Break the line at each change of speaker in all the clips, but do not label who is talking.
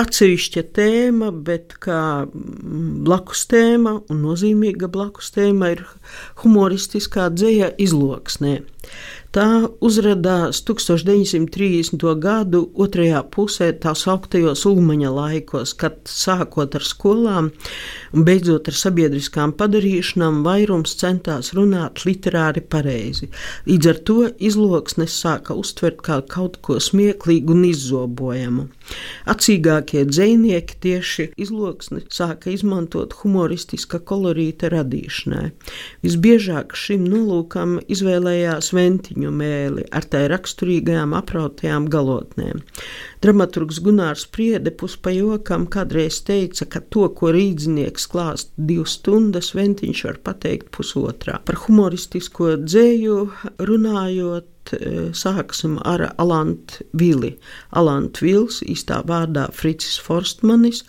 Atsevišķa tēma, bet kā blakus tēma un nozīmīga blakus tēma ir humoristiskā dzēja izloksnē. Tā uzrādījās 1930. gadu otrajā pusē, tā sauktajos ulmaņa laikos, kad sākot ar skolām un beidzot ar sabiedriskām padarīšanām, vairums centās runāt literāri pareizi. Līdz ar to izloksnes sāka uztvert kā kaut ko smieklīgu un izzobojamu. Acīgākie dzinieki tieši izloksni sāka izmantot humoristiska kolorīta radīšanai. Visbiežāk šim nolūkam izvēlējās ventiņu mēli ar tai raksturīgajām aprautajām galotnēm. Dramaturgs Gunārs Priede puspajokam kādreiz teica, ka to, ko rīdzinieks klāst divas stundas, ventiņš var pateikt pusotrā. Par humoristisko dzēju runājot, sāksim ar Alantu Vili. Alantu Vils, īstā vārdā Fricis Forstmanis,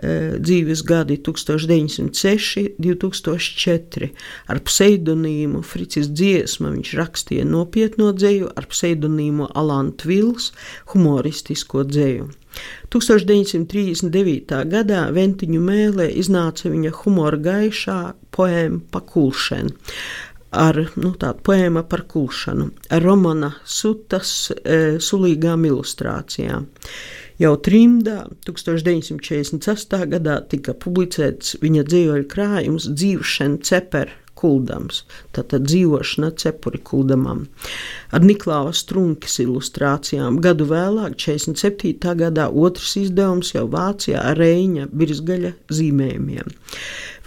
Eh, dzīves gadi 1906, 2004. Ar pseidonīmu Fricis Dziesma viņš rakstīja nopietno dzēju, ar pseidonīmu Alants Vils humoristisko dzēju. 1939. gadā Ventiņu mēlē iznāca viņa humora gaišā poēma Pakulšana ar nu, tādu poēmu par kulšanu, ar Romana Sutas e, sulīgām ilustrācijām. Jau trimdā 1948. gadā tika publicēts viņa dzīvoļu krājums Dzīvšana cepera kuldams, tātad dzīvošana cepuri kuldamam. Ar Niklāva Strunkis ilustrācijām gadu vēlāk, 47. gadā, otrs izdevums jau Vācijā ar Reņa birzgaļa zīmējumiem.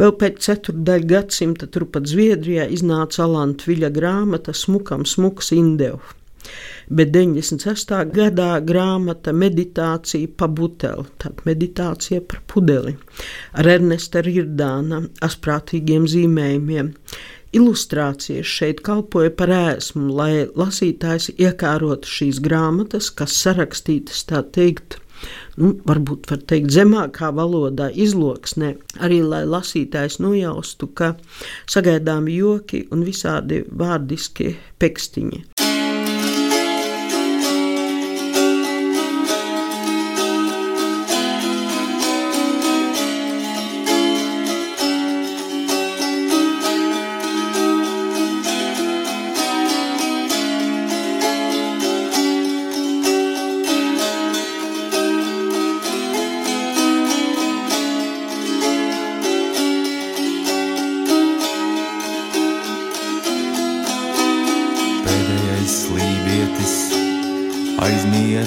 Vēl pēc ceturdaļa gadsimta turpat Zviedrijā iznāca Alanta Viļa grāmata Smukam smuks Indevs bet 96. gadā grāmata Meditācija pa buteli, tātad meditācija par pudeli, ar Ernesta Rirdāna asprātīgiem zīmējumiem. Ilustrācijas šeit kalpoja par ēsmu, lai lasītājs iekārotu šīs grāmatas, kas sarakstītas tā teikt nu, varbūt var teikt, zemākā valodā, izloksnē, arī lai lasītājs nojaustu, ka sagaidāmi joki un visādi vārdiski pekstiņi.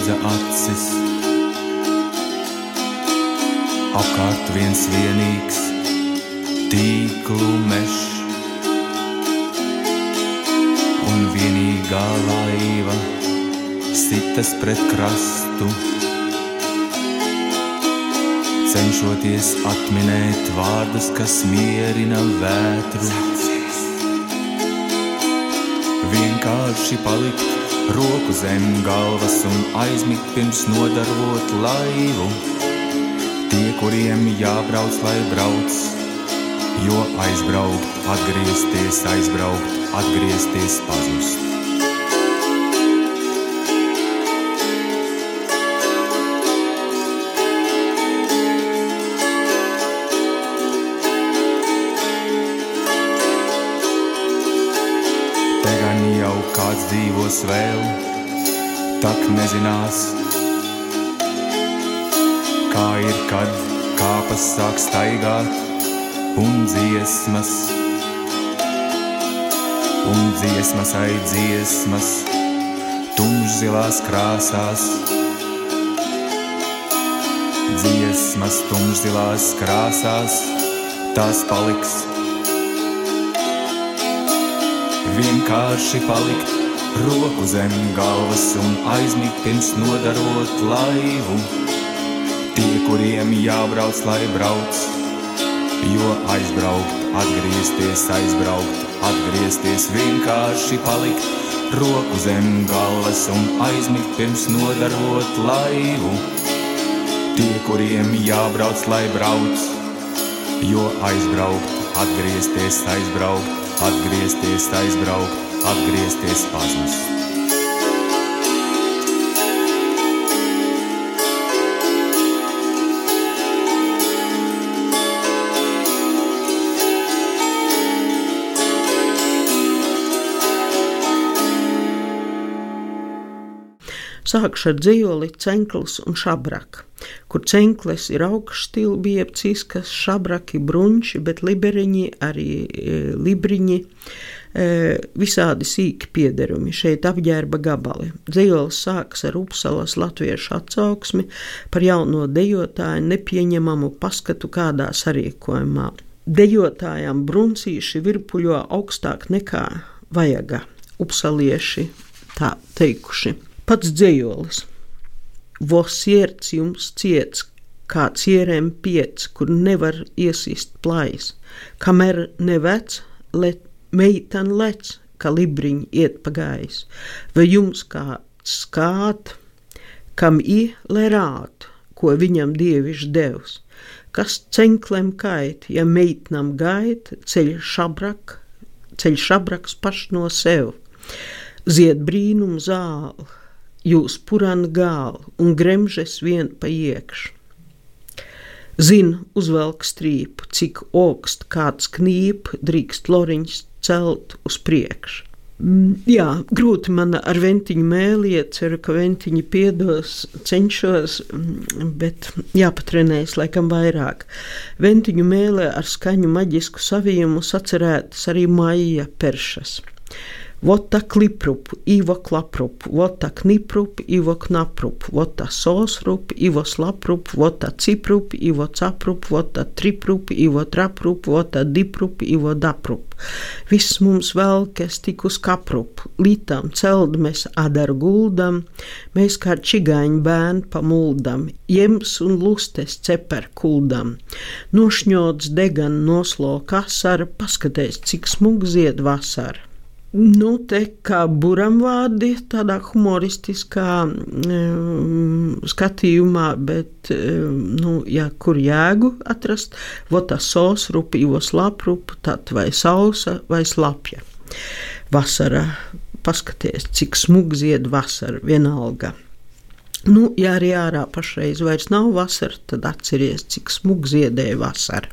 Aizmiedza acis. Apkārt viens vienīgs tīklu mežs un vienīgā laiva sitas pret krastu. Cenšoties atminēt vārdus, kas mierina vētru, vienkārši palikt roku zem galvas un aizmigt pirms nodarot laivu. Tie, kuriem jābrauc, lai brauc, jo aizbraukt, atgriezties, aizbraukt, atgriezties, pazust. Dzīvos vēl, tak nezinās, kā ir, kad kāpas sāk staigāt un dziesmas, un dziesmas ai dziesmas, tumšzilās krāsās. Dziesmas tumšzilās krāsās, tās paliks vienkārši palikt roku zem galvas un aizmigt pirms nodarot laivu. Tie, kuriem jābrauc, lai brauc, Jo aizbraukt, atgriezties, aizbraukt, atgriezties, vienkārši palikt roku zem galvas un aizmigt pirms nodarot laivu. Tie, kuriem jābrauc, lai brauc, jo aizbraukt, atgriezties, aizbraukt, atgriezties, aizbraukt, atgriezties pazust.
Sākšu ar dzīvoli cenklis un šabraka, kur cenklis ir augšstilbi, jeb ciskas, šabraki bruņši, bet liberiņi, arī e, libriņi, e, visādi sīki piederumi, šeit apģērba gabali. Dzīvolis sāks ar Upsalas latviešu atsauksmi par jauno dejotāju nepieņemamu paskatu kādā sarīkojumā. Dejotājām bruncīši virpuļo augstāk nekā vajaga, upsalieši tā teikuši pats dzējolis. Vos sirds jums ciets, kā cierēm piec, kur nevar iesist plājas, kamēr nevec, let meitan lec, kā libriņi iet pagājis, vai jums kāds skāt, kam i lerāt, ko viņam dievišs devs, kas cenklem kait, ja meitnam gait, ceļ šabrak, ceļ šabraks paš no sev, zied brīnum zāli, jūs puran gālu un gremžes vien pa iekšu. Zinu, uzvelk strīpu, cik augst kāds knīp, drīkst loriņš celt uz priekšu. Mm, jā, grūti man ar ventiņu mēliet, ceru, ka ventiņi piedos, cenšos, mm, bet jāpatrenējas laikam vairāk. Ventiņu mēlē ar skaņu maģisku savijumu sacerētas arī maija peršas. Vota kliprup, Ivo klaprup, vota kniprup, Ivo knaprup, vota sosrup, Ivo slaprup, vota ciprup, Ivo caprup, vota triprup, Ivo traprup, vota diprup, Ivo daprup. Viss mums vēl, kas tik uz kaprup, lītam celd mēs adaru guldam, mēs kā čigāņu bērni pamuldam, jems un lustes ceper kuldam. Nošņots degan noslo kasara, paskaties, cik smug zied vasara. Nu, te kā buramvārdi, tādā humoristiskā um, skatījumā, bet, um, nu, ja kur jēgu atrast, vota sos, rupi, ivos laprupu, tad vai sausa vai slapja. Vasara, paskaties, cik smug zied vasara, vienalga. Nu, ja arī ārā pašreiz vairs nav vasara, tad atceries, cik smug ziedēja vasara.